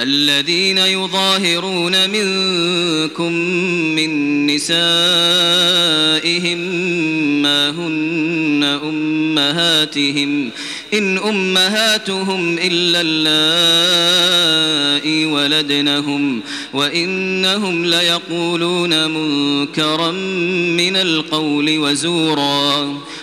الذين يظاهرون منكم من نسائهم ما هن أمهاتهم إن أمهاتهم إلا اللائي ولدنهم وإنهم ليقولون منكرا من القول وزورا.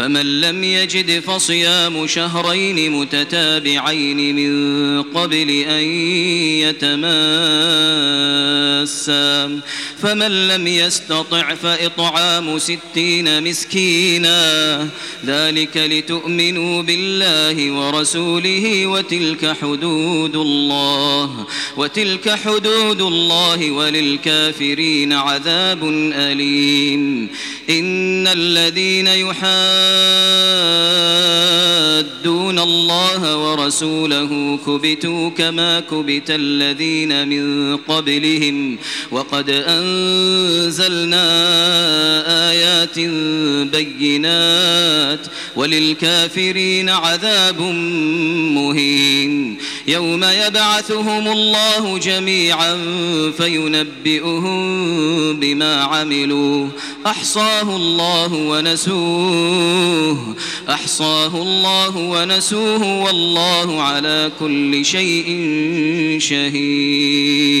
فمن لم يجد فصيام شهرين متتابعين من قبل أن يتماسا فمن لم يستطع فإطعام ستين مسكينا ذلك لتؤمنوا بالله ورسوله وتلك حدود الله وتلك حدود الله وللكافرين عذاب أليم إن الذين يحادون الله ورسوله كبتوا كما كبت الذين من قبلهم وقد أنزلنا آيات بينات وللكافرين عذاب مهين يوم يبعثهم الله جميعا فينبئهم بما عملوا. أحصاه الله ونسوه. أحصاه الله ونسوه والله على كل شيء شهيد.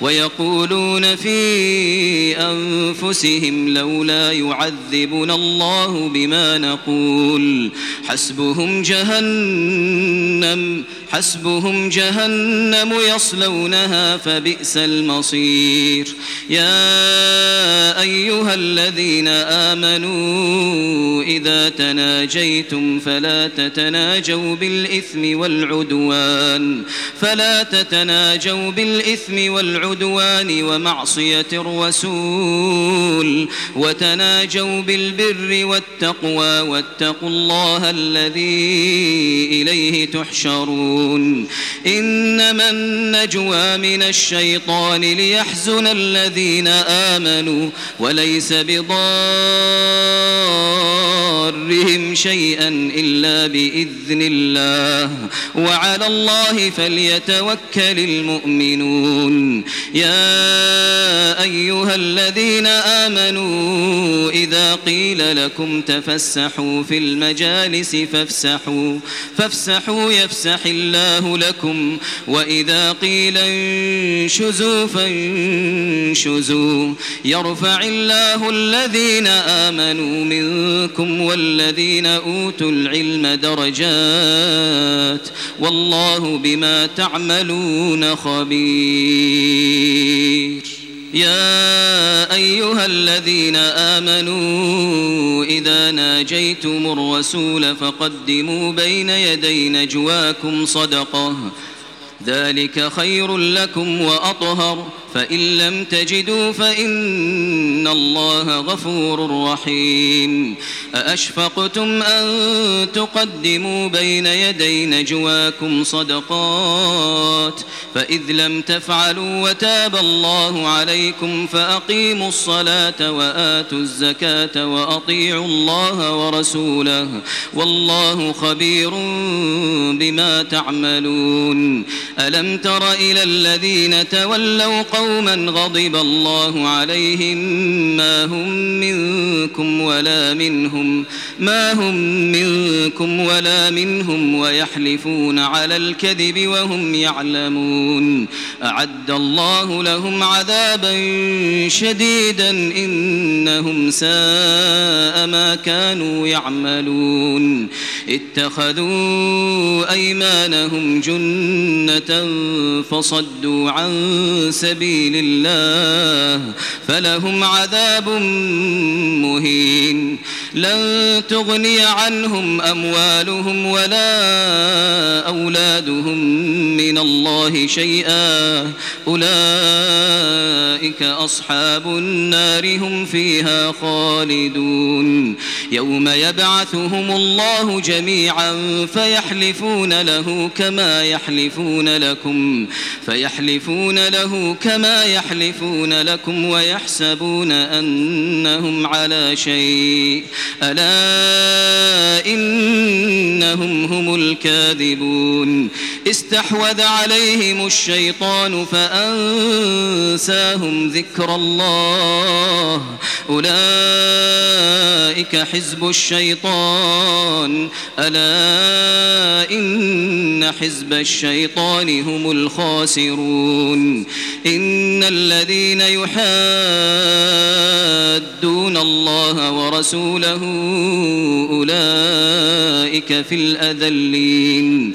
ويقولون في أنفسهم لولا يعذبنا الله بما نقول حسبهم جهنم حسبهم جهنم يصلونها فبئس المصير. يا أيها الذين آمنوا إذا تناجيتم فلا تتناجوا بالإثم والعدوان فلا تتناجوا بالإثم والعدوان ومعصية الرسول وتناجوا بالبر والتقوى واتقوا الله الذي إليه تحشرون. إنما النجوى من الشيطان ليحزن الذين آمنوا وليس بضارهم شيئا إلا بإذن الله. وعلى الله فليتوكل المؤمنون. يا أيها الذين آمنوا إذا قيل لكم تفسحوا في المجالس فافسحوا فافسحوا يفسح الله لكم وإذا قيل انشزوا فانشزوا. يرفع الله الذين آمنوا منكم والذين أوتوا العلم درجات والله بما تعملون خبير. يا أيها الذين آمنوا إذا ناجيتم الرسول فقدموا بين يدي نجواكم صدقة. ذلك خير لكم وأطهر. فإن لم تجدوا فإن الله غفور رحيم. أأشفقتم أن تقدموا بين يدي نجواكم صدقات؟ فإذ لم تفعلوا وتاب الله عليكم فأقيموا الصلاة وآتوا الزكاة وأطيعوا الله ورسوله. والله خبير بما تعملون. ألم تر إلى الذين تولوا قوما غضب الله عليهم ما هم منكم ولا منهم ما هم منكم ولا منهم ويحلفون على الكذب وهم يعلمون. أعد الله لهم عذابا شديدا إنهم ساء ما كانوا يعملون. اتخذوا أيمانهم جنة فصدوا عن سبيل الله فلهم عذاب مهين لن تغني عنهم أموالهم ولا أولادهم من الله شيئا. أولئك أصحاب النار هم فيها خالدون. يوم يبعثهم الله جميعا فيحلفون له كما يحلفون لكم فيحلفون له كما يحلفون لكم ويحسبون أنهم على شيء. ألا إنهم هم الكاذبون استحوذ عليهم الشيطان فأنساهم ذكر الله. أولئك حزب الشيطان. ألا إن حزب الشيطان هم الخاسرون. إن الذين يحادون الله ورسوله أولئك في الأذلين.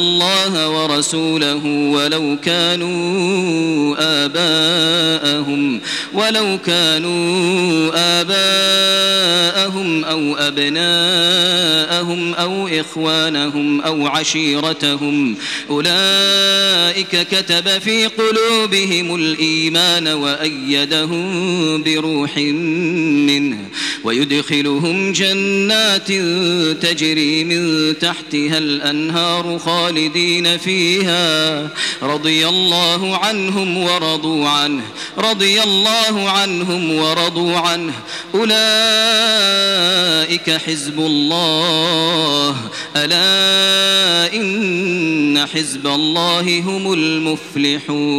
الله ورسوله ولو كانوا آباءهم ولو كانوا آباءهم أو أبناءهم أو إخوانهم أو عشيرتهم. أولئك كتب في قلوبهم الإيمان وأيدهم بروح منه ويدخلهم جنات تجري من تحتها الأنهار خالدين فيها رضي الله عنهم ورضوا عنه رضي الله عنهم ورضوا عنه. أولئك حزب الله. ألا إن حزب الله هم المفلحون.